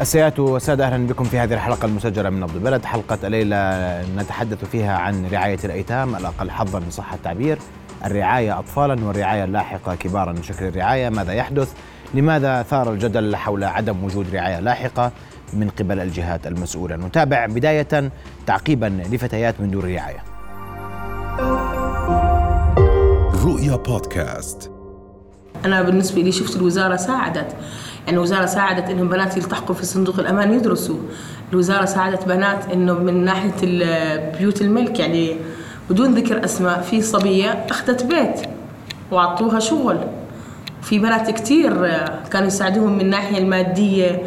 السيدات والسادة أهلا بكم في هذه الحلقة المسجلة من نبض البلد. حلقة الليلة نتحدث فيها عن رعاية الأيتام الأقل حظا إن صح التعبير. الرعاية أطفالا والرعاية اللاحقة كبارا من شكل الرعاية ماذا يحدث؟ لماذا ثار الجدل حول عدم وجود رعاية لاحقة من قبل الجهات المسؤولة؟ نتابع بداية تعقيبا لفتيات من دور الرعاية رؤيا بودكاست. أنا بالنسبة لي شفت الوزارة ساعدت. يعني الوزارة ساعدت إنهم بنات يلتحقوا في صندوق الأمان يدرسوا. الوزارة ساعدت بنات إنه من ناحية بيوت الملك يعني بدون ذكر أسماء في صبية أخذت بيت وعطوها شغل. في بنات كتير كانوا يساعدوهم من الناحية المادية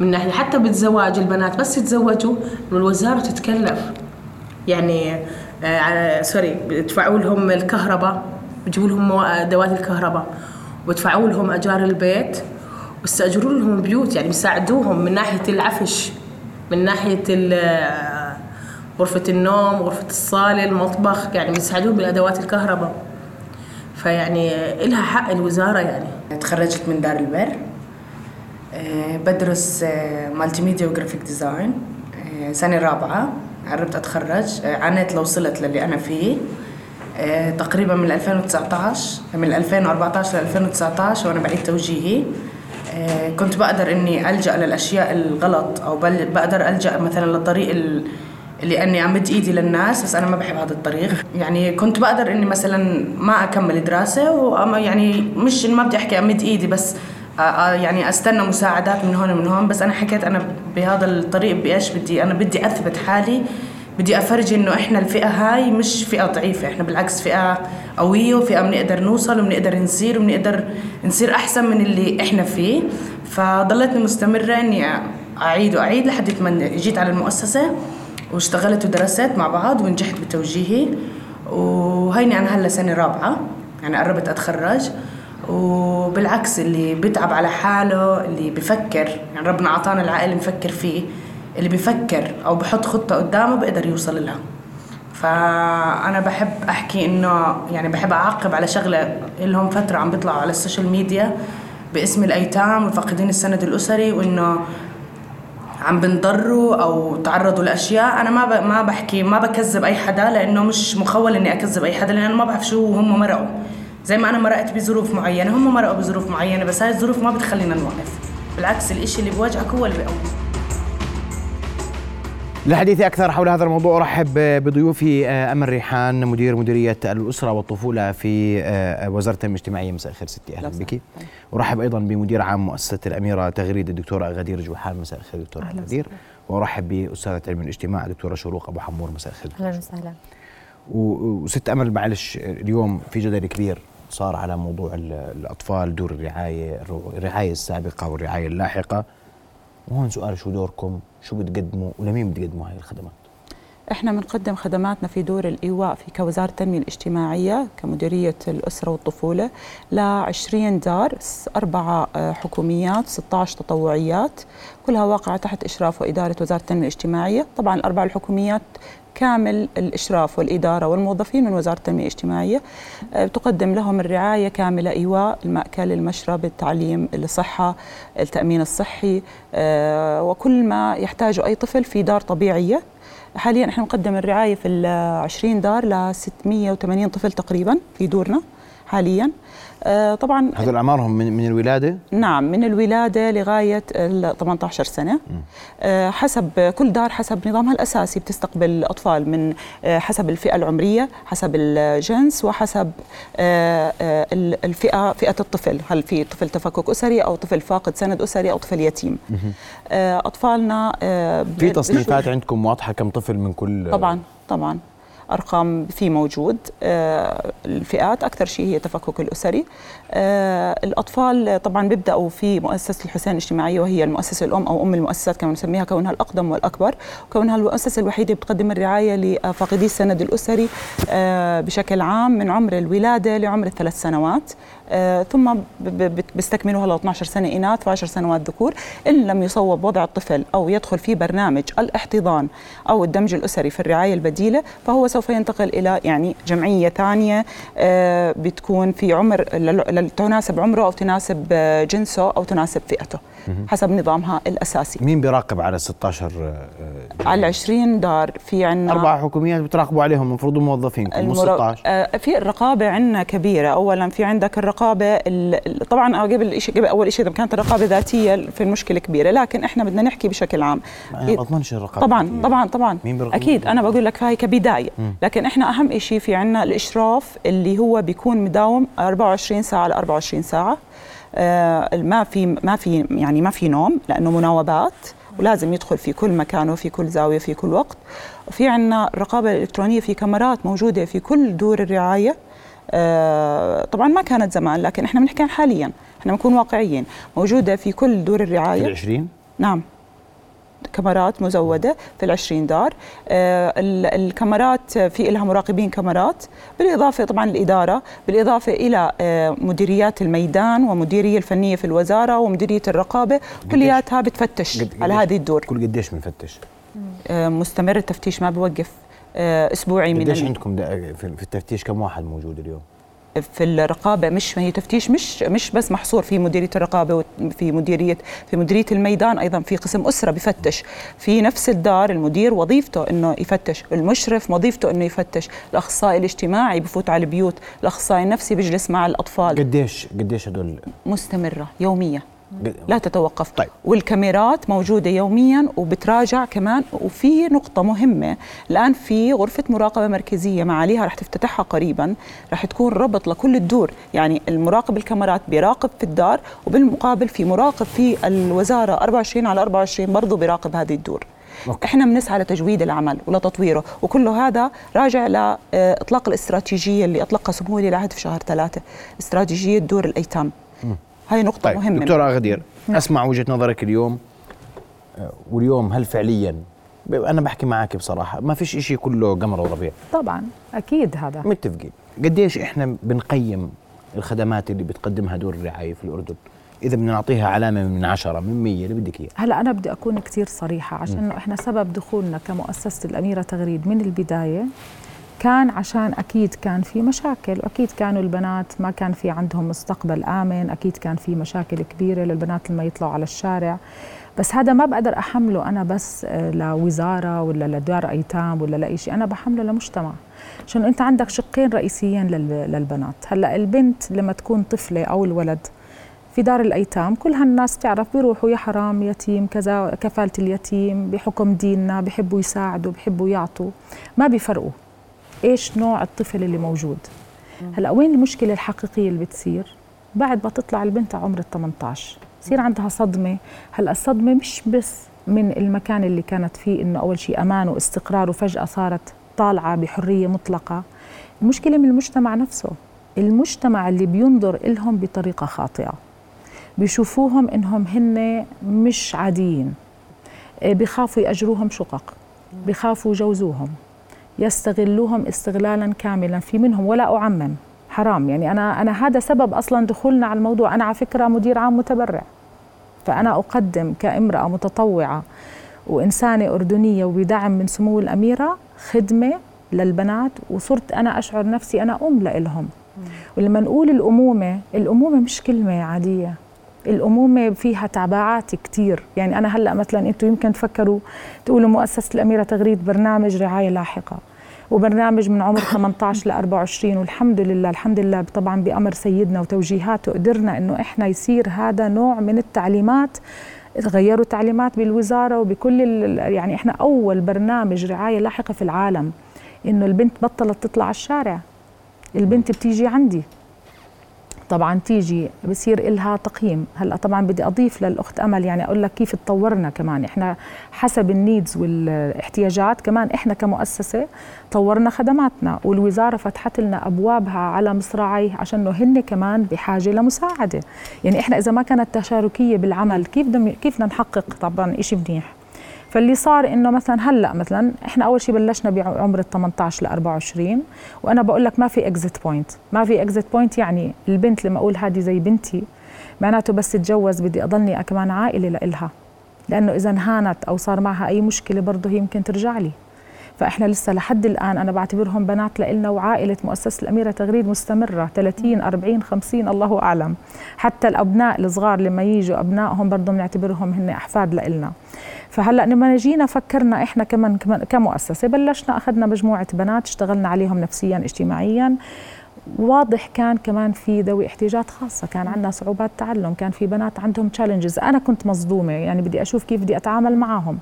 من ناحية حتى بالزواج. البنات بس يتزوجوا الوزارة تتكلف. يعني آه سوري بيدفعوا لهم الكهرباء بيجيبوا لهم ادوات الكهرباء وبدفعوا لهم أجار البيت. واستاجروا لهم بيوت يعني بيساعدوهم من ناحية العفش من ناحية غرفة النوم غرفة الصالة المطبخ يعني بيساعدوهم بالأدوات الكهرباء. فيعني إلها حق الوزارة يعني. تخرجت من دار البر بدرس multimedia و graphic design سنة رابعة قربت أتخرج. عانيت لو وصلت للي أنا فيه. تقريبا من 2019 من 2014 ل 2019 وأنا بعيد توجيهي. كنت بقدر إني ألجأ للأشياء الغلط أو بقدر ألجأ مثلا للطريق اللي إني امد إيدي للناس بس أنا ما بحب هذا الطريق. يعني كنت بقدر إني مثلا ما أكمل دراسة يعني مش ما بدي أحكي أمد إيدي بس يعني أستنى مساعدات من هون ومن هون بس أنا حكيت أنا بهذا الطريق بإيش بدي؟ أنا بدي أثبت حالي بدي أفرجي إنه إحنا الفئة هاي مش فئة ضعيفة إحنا بالعكس فئة قوية وفئة بنقدر نوصل وبنقدر نصير وبنقدر نصير أحسن من اللي إحنا فيه. فضلتني مستمرة إني أعيد وأعيد لحد ما جيت على المؤسسة واشتغلت ودرست مع بعض ونجحت بتوجيهي. وهيني أنا هلا سنة رابعة يعني قربت أتخرج. وبالعكس اللي بيتعب على حاله اللي بفكر يعني ربنا أعطانا العقل نفكر فيه. اللي بيفكر أو بحط خطة قدامه بيقدر يوصل لها. فأنا بحب أحكي إنه يعني بحب أعقب على شغلة لهم فترة عم بيطلعوا على ال social media باسم الأيتام وفاقدين السند الأسري وإنه عم بنضروا أو تعرضوا لأشياء. أنا ما ما بحكي ما بكذب أي حدا لأنه مش مخول إني أكذب أي حدا لأن أنا ما بعرف شو هم مرقوا. زي ما أنا مرقت بظروف معينة هم مرقوا بظروف معينة بس هاي الظروف ما بتخلينا نوقف. بالعكس الإشي اللي بوجهك هو اللي بيقوي للحديث أكثر حول هذا الموضوع أرحب بضيوفي أمل ريحان مدير مديرية الأسرة والطفولة في وزارة التنمية الاجتماعية مساء الخير ستي أهلا بك. وأرحب أيضا بمدير عام مؤسسة الأميرة تغريد الدكتورة غدير جوحان. مساء الخير دكتورة غدير. وأرحب بأستاذة علم الاجتماع دكتورة شروق أبو حمور. مساء الخير أهلا وسهلا. وست أمل معلش اليوم في جدل كبير صار على موضوع الأطفال دور الرعاية الرعاية السابقة والرعاية اللاحقة. وهون سؤال شو دوركم؟ شو بتقدموا؟ ولمين بتقدموا هاي الخدمات؟ إحنا بنقدم خدماتنا في دور الإيواء في كوزارة التنمية الاجتماعية كمديرية الأسرة والطفولة ل 20 دار أربعة حكوميات 16 تطوعيات كلها واقعة تحت إشراف وإدارة وزارة التنمية الاجتماعية. طبعا الاربع الحكوميات كامل الإشراف والإدارة والموظفين من وزارة التنمية الاجتماعية. تقدم لهم الرعاية كاملة إيواء المأكل المشرب التعليم الصحة التأمين الصحي وكل ما يحتاجه أي طفل في دار طبيعية. حاليا إحنا نقدم الرعاية في ال 20 دار ل 680 طفل تقريبا في دورنا حاليا. طبعا هذول أعمارهم من, من الولادة؟ نعم من الولادة لغاية ال 18 سنة. حسب كل دار حسب نظامها الأساسي بتستقبل اطفال من حسب الفئة العمرية، حسب الجنس وحسب الفئة فئة الطفل، هل في طفل تفكك أسري أو طفل فاقد سند أسري أو طفل يتيم. أطفالنا في تصنيفات عندكم واضحة كم طفل من كل طبعا طبعا. أرقام في موجود آه الفئات أكثر شيء هي التفكك الأسري. آه الأطفال طبعا بيبدأوا في مؤسسة الحسين الاجتماعية وهي المؤسسة الأم أو أم المؤسسات كما نسميها كونها الأقدم والأكبر. وكونها المؤسسة الوحيدة بتقدم الرعاية لفاقدي السند الأسري آه بشكل عام من عمر الولادة لعمر الثلاث سنوات. ثم بيستكملوها ل 12 سنة إناث و10 سنوات ذكور. إن لم يصوب وضع الطفل أو يدخل في برنامج الاحتضان أو الدمج الأسري في الرعاية البديلة فهو سوف ينتقل إلى يعني جمعية ثانية آه بتكون في عمر تناسب عمره أو تناسب جنسه أو تناسب فئته. حسب نظامها الأساسي. مين بيراقب على 16 آه، على 20 دار في عندنا أربع حكوميات بتراقبوا عليهم المفروض موظفينكم مو 16 آه، في الرقابة عندنا كبيرة. اولا في عندك الرقابة ال- طبعا قبل شيء قبل أول شيء إذا كانت الرقابة ذاتية في المشكلة كبيرة لكن إحنا بدنا نحكي بشكل عام. ما بضمنش الرقابة طبعا. طبعا طبعا. مين؟ أكيد. أنا بقول لك هاي كبداية. لكن إحنا أهم شيء في عندنا الإشراف اللي هو بيكون مداوم 24 ساعة ل 24 ساعة. ما في ما في يعني ما في نوم لأنه مناوبات ولازم يدخل في كل مكان وفي كل زاوية في كل وقت. وفي عندنا الرقابه الالكترونيه في كاميرات موجودة في كل دور الرعاية. آه طبعا ما كانت زمان لكن إحنا بنحكي حاليا. إحنا بنكون واقعيين. موجودة في كل دور في الرعايه العشرين نعم. كاميرات مزودة في العشرين دار. آه، ال- الكاميرات في لها مراقبين كاميرات بالإضافة طبعا الإدارة بالإضافة إلى آه، مديريات الميدان ومديرية الفنية في الوزارة ومديرية الرقابة كلياتها بتفتش قد- على هذه الدور. كل قديش بنفتش؟ آه، مستمر التفتيش ما بوقف آه، أسبوعي من قديش عندكم في التفتيش كم واحد موجود اليوم؟ في الرقابة مش هي تفتيش مش مش بس محصور في مديرية الرقابة وفي مديرية في مديرية الميدان أيضا في قسم أسرة بفتش. في نفس الدار المدير وظيفته إنه يفتش المشرف وظيفته إنه يفتش. الأخصائي الاجتماعي بفوت على البيوت الأخصائي النفسي بيجلس مع الأطفال. قديش قديش هدول؟ مستمرة يوميه لا تتوقف. طيب. والكاميرات موجودة يوميا وبتراجع كمان وفي نقطة مهمة. الآن في غرفة مراقبة مركزية معاليها رح تفتتحها قريبا. رح تكون ربط لكل الدور. يعني المراقب الكاميرات بيراقب في الدار وبالمقابل في مراقب في الوزارة 24 على 24 برضه بيراقب هذه الدور. أوكي. إحنا بنسعى لتجويد العمل ولتطويره. وكل هذا راجع لاطلاق الاستراتيجية اللي أطلقها سمو ولي العهد في شهر ثلاثة. استراتيجية دور الأيتام. هاي نقطة طيب مهمة. دكتورة غدير أسمع وجهة نظرك اليوم آه، واليوم هل فعليا؟ أنا بحكي معك بصراحة ما فيش إشي كله قمر وربيع. طبعا أكيد هذا. متفقين. قديش إحنا بنقيم الخدمات اللي بتقدمها دور الرعاية في الأردن؟ إذا بدنا نعطيها علامة من عشرة من مية اللي بدك إياه هلأ أنا بدي أكون كثير صريحة عشان إنه إحنا سبب دخولنا كمؤسسة الأميرة تغريد من البداية كان عشان أكيد كان في مشاكل وأكيد كانوا البنات ما كان في عندهم مستقبل آمن أكيد كان في مشاكل كبيرة للبنات لما يطلعوا على الشارع. بس هذا ما بقدر أحمله أنا بس آه، لوزارة ولا لدار أيتام ولا لأي شيء أنا بحمله لمجتمع. عشان أنت عندك شقين رئيسيين لل- للبنات؟ هلأ البنت لما تكون طفلة أو الولد في دار الأيتام كل هالناس تعرف بيروحوا يا حرام يتيم كذا كفالة اليتيم بحكم ديننا بحبوا يساعدوا بحبوا يعطوا. ما بيفرقوا. إيش نوع الطفل اللي موجود. هلأ وين المشكلة الحقيقية اللي بتصير؟ بعد ما تطلع البنت عمر ال 18 يصير عندها صدمة. هلأ الصدمة مش بس من المكان اللي كانت فيه إنه أول شيء أمان واستقرار وفجأة صارت طالعة بحرية مطلقة. المشكلة من المجتمع نفسه. المجتمع اللي بينظر إلهم بطريقة خاطئة. بيشوفوهم إنهم هن مش عاديين. إيه، بيخافوا يأجروهم شقق. بيخافوا يجوزوهم. يستغلوهم استغلالا كاملا في منهم ولا أعمم. حرام. يعني أنا أنا هذا سبب أصلا دخولنا على الموضوع. أنا على فكرة مدير عام متبرع. فأنا أقدم كامرأة متطوعة وإنسانة أردنية وبدعم من سمو الأميرة خدمة للبنات. وصرت أنا أشعر نفسي أنا أم لإلهم. ولما نقول الأمومة الأمومة مش كلمة عادية. الأمومة فيها تبعات كتير. يعني أنا هلأ مثلا أنتم يمكن تفكروا تقولوا مؤسسة الأميرة تغريد برنامج رعاية لاحقة. وبرنامج من عمر 18 ل 24 والحمد لله الحمد لله طبعا بأمر سيدنا وتوجيهاته قدرنا إنه إحنا يصير هذا نوع من التعليمات تغيروا تعليمات بالوزارة وبكل يعني إحنا أول برنامج رعاية لاحقة في العالم إنه البنت بطلت تطلع على الشارع البنت بتيجي عندي. طبعا تيجي بصير إلها تقييم. هلأ طبعا بدي أضيف للأخت أمل يعني أقول لك كيف تطورنا كمان. إحنا حسب النيدز والاحتياجات كمان إحنا كمؤسسة طورنا خدماتنا والوزارة فتحت لنا أبوابها على مصراعيه عشان إنه هن كمان بحاجة لمساعدة. يعني إحنا إذا ما كانت تشاركية بالعمل كيف كيف بدنا نحقق طبعا شيء منيح؟ فاللي صار إنه مثلا هلأ مثلا إحنا أول شيء بلشنا بعمر ال 18 ل 24 وأنا بقول لك ما في exit point ما في exit point يعني البنت لما أقول هذه زي بنتي معناته بس تتجوز بدي أضلني كمان عائلة لإلها. لأنه إذا انهانت أو صار معها أي مشكلة برضه هي يمكن ترجع لي. فإحنا لسه لحد الآن أنا بعتبرهم بنات لنا وعائلة مؤسسة الأميرة تغريد مستمرة. 30 40 50 الله أعلم. حتى الأبناء الصغار لما يجوا أبنائهم برضه بنعتبرهم هن أحفاد لنا فهلأ لما جينا فكرنا إحنا كمان كمؤسسة بلشنا أخذنا مجموعة بنات اشتغلنا عليهم نفسيا اجتماعيا. واضح كان كمان في ذوي احتياجات خاصة كان عندنا صعوبات تعلم كان في بنات عندهم challenges أنا كنت مصدومة يعني بدي أشوف كيف بدي أتعامل معهم.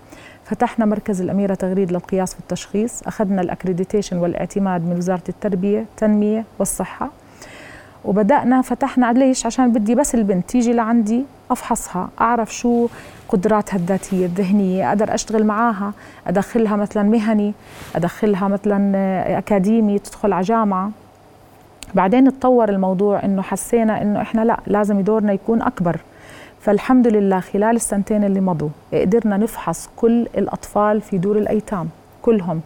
فتحنا مركز الأميرة تغريد للقياس والتشخيص أخذنا ال accreditation والإعتماد من وزارة التربية التنمية والصحة وبدأنا فتحنا ليش عشان بدي بس البنت تيجي لعندي أفحصها أعرف شو قدراتها الذاتية الذهنية أقدر أشتغل معاها أدخلها مثلا مهني أدخلها مثلا أكاديمي تدخل على جامعة. بعدين تطور الموضوع إنه حسينا إنه إحنا لا لازم دورنا يكون أكبر. فالحمد لله خلال السنتين اللي مضوا قدرنا نفحص كل الأطفال في دور الأيتام كلهم.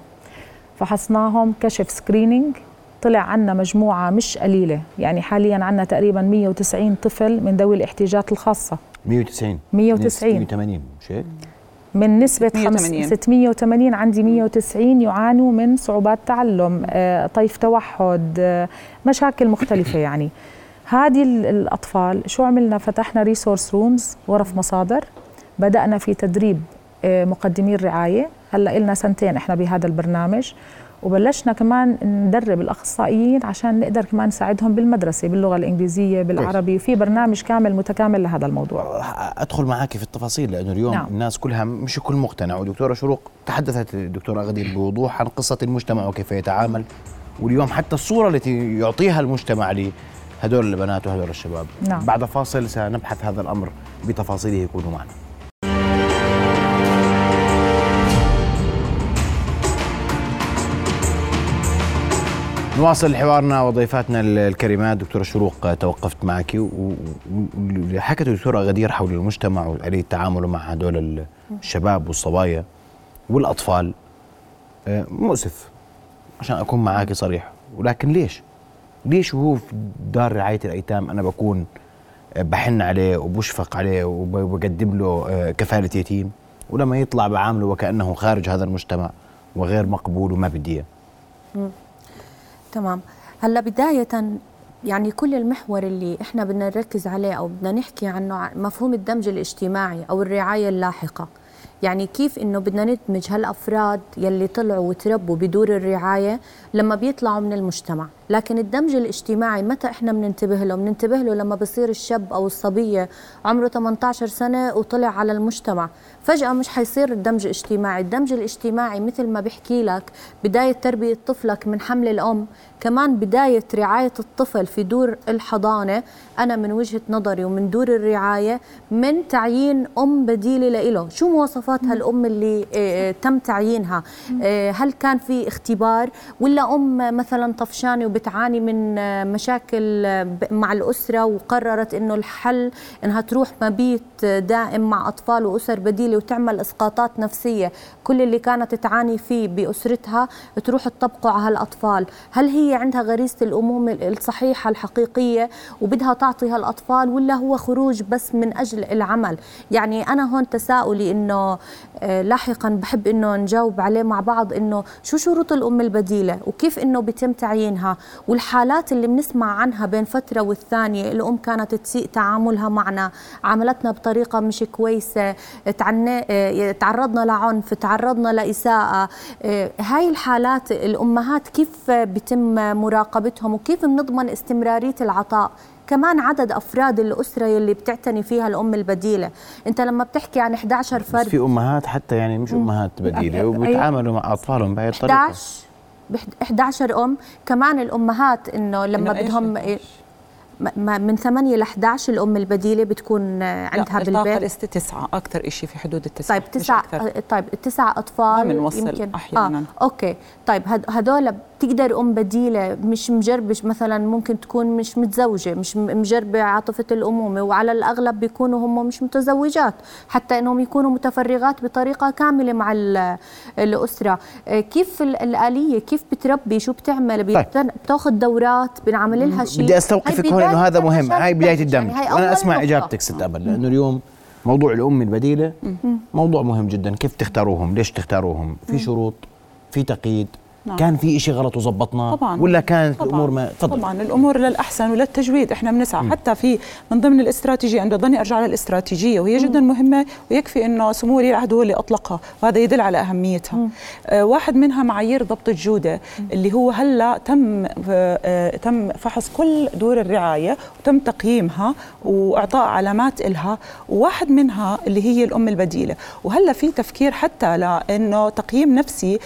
فحصناهم كشف سكرينينج طلع عنا مجموعة مش قليلة يعني حاليا عنا تقريبا 190 طفل من ذوي الاحتياجات الخاصة. 190 190 180 مش هيك؟ من نسبة 680 680 عندي 190 يعانوا من صعوبات تعلم آه، طيف توحد آه، مشاكل مختلفة يعني. هذه الأطفال شو عملنا؟ فتحنا resource rooms غرف مصادر. بدأنا في تدريب آه، مقدمي الرعاية هلأ لنا سنتين إحنا بهذا البرنامج. وبلشنا كمان ندرب الأخصائيين عشان نقدر كمان نساعدهم بالمدرسة باللغة الإنجليزية بالعربي. في برنامج كامل متكامل لهذا الموضوع. أدخل معك في التفاصيل لأنه اليوم نعم. الناس كلها مش الكل مقتنع. ودكتورة شروق تحدثت الدكتورة غدير بوضوح عن قصة المجتمع وكيف يتعامل. واليوم حتى الصورة التي يعطيها المجتمع لهدول البنات وهدول الشباب. نعم. بعد فاصل سنبحث هذا الأمر بتفاصيله يكونوا معنا. نواصل حوارنا وضيفاتنا الكريمات. دكتورة شروق توقفت معك. واللي حكت الدكتورة غدير حول المجتمع وآلية التعامل مع هدول الشباب والصبايا والأطفال. آه، مؤسف. عشان أكون معك صريح. ولكن ليش؟ ليش وهو في دار رعاية الأيتام أنا بكون بحن عليه وبشفق عليه وبقدم له آه، كفالة يتيم؟ ولما يطلع بعامله وكأنه خارج هذا المجتمع وغير مقبول وما بديه تمام. هلأ بداية يعني كل المحور اللي إحنا بدنا نركز عليه أو بدنا نحكي عنه مفهوم الدمج الاجتماعي أو الرعاية اللاحقة. يعني كيف إنه بدنا ندمج هالأفراد يلي طلعوا وتربوا بدور الرعاية لما بيطلعوا من المجتمع؟ لكن الدمج الاجتماعي متى إحنا بننتبه له؟ بننتبه له لما بصير الشاب أو الصبية عمره 18 سنة وطلع على المجتمع. فجأة مش حيصير الدمج الاجتماعي. الدمج الاجتماعي مثل ما بحكي لك بداية تربية طفلك من حمل الأم كمان بداية رعاية الطفل في دور الحضانة. أنا من وجهة نظري ومن دور الرعاية من تعيين أم بديلة له شو مواصفات هالام اللي آه تم تعيينها؟ آه هل كان في اختبار ولا أم مثلا طفشانة بتعاني من مشاكل مع الأسرة وقررت أنه الحل أنها تروح مبيت دائم مع أطفال وأسر بديلة وتعمل إسقاطات نفسية. كل اللي كانت تعاني فيه بأسرتها تروح تطبقه على هالأطفال هل هي عندها غريزة الأمومة الصحيحة الحقيقية وبدها تعطي هالأطفال ولا هو خروج بس من أجل العمل؟ يعني أنا هون تساؤلي أنه آه، لاحقا بحب أنه نجاوب عليه مع بعض أنه شو شروط الأم البديلة وكيف أنه بيتم تعيينها؟ والحالات اللي بنسمع عنها بين فترة والثانية الأم كانت تسيء تعاملها معنا. عاملتنا بطريقة مش كويسة. تعرضنا لعنف تعرضنا لإساءة. هاي الحالات الأمهات كيف بتم مراقبتهم وكيف بنضمن استمرارية العطاء؟ كمان عدد أفراد الأسرة اللي بتعتني فيها الأم البديلة. أنت لما بتحكي عن 11 فرد في أمهات حتى يعني مش أمهات بديلة وبيتعاملوا مع أطفالهم بهي الطريقة. 11 ب 11 أم كمان الأمهات إنه لما بدهم من 8 ل 11 الأم البديلة بتكون عندها بالبيت. تسعة أكثر شيء في حدود التسعة طيب تسع طيب تسع أطفال يمكن أحيانا. آه. أوكي. طيب هذول بتقدر أم بديلة مش مجربة مثلا ممكن تكون مش متزوجة مش مجربة عاطفة الأمومة وعلى الأغلب بيكونوا هم مش متزوجات حتى إنهم يكونوا متفرغات بطريقة كاملة مع الأسرة. آه، كيف الآلية؟ كيف بتربي؟ شو بتعمل؟ طيب. بتاخذ دورات؟ بنعمل لها شيء؟ بدي استوقفك هون إنه هذا مهم. هاي بداية الدمج يعني وأنا أسمع إجابتك ست ابل لأنه اليوم موضوع الأم البديلة موضوع مهم جدا. كيف تختاروهم؟ ليش تختاروهم؟ في شروط في تقييد. نعم. كان في إشي غلط وظبطناه طبعاً. ولا كانت طبعاً. الأمور ما تفضل طبعا الأمور للأحسن وللتجويد إحنا بنسعى م. حتى في من ضمن الاستراتيجية عند ضني أرجع للاستراتيجية وهي جدا مهمة ويكفي إنه سمو ولي العهد هو اللي أطلقها وهذا يدل على أهميتها آه واحد منها معايير ضبط الجودة اللي هو هلأ تم آه تم فحص كل دور الرعاية وتم تقييمها وإعطاء علامات إلها وواحد منها اللي هي الأم البديلة وهلأ في تفكير حتى لأنه تقييم نفسي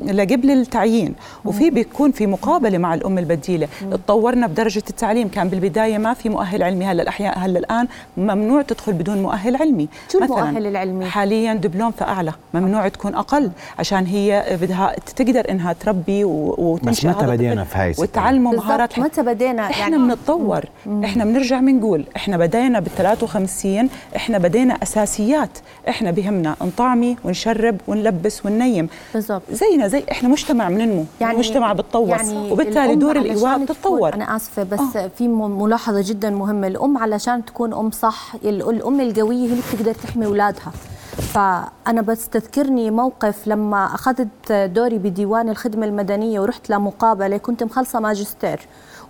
لقبل التعيين. وفي بيكون في مقابلة مع الأم البديلة. تطورنا بدرجة التعليم. كان بالبداية ما في مؤهل علمي. هلا الاحياء هلا الآن ممنوع تدخل بدون مؤهل علمي. شو المؤهل العلمي؟ حاليا دبلوم فأعلى. ممنوع تكون أقل. عشان هي بدها تقدر إنها تربي بس وتنشئ متى بدينا في هاي وتعلموا مهارات متى بدينا؟ إحنا يعني بنتطور. إحنا بنرجع بنقول إحنا بدينا بال 53 إحنا بدينا أساسيات. إحنا بهمنا نطعمي ونشرب ونلبس وننيم. بالضبط. زينا زي إحنا مجتمع بننمو يعني مجتمع بتطور. يعني وبالتالي دور الايواء بتتطور. أنا آسفة بس آه. في ملاحظة جدا مهمة. الأم علشان تكون أم صح الأم القوية هي اللي بتقدر تحمي أولادها. فأنا بستذكرني موقف لما أخذت دوري بديوان الخدمة المدنية ورحت لمقابلة كنت مخلصة ماجستير.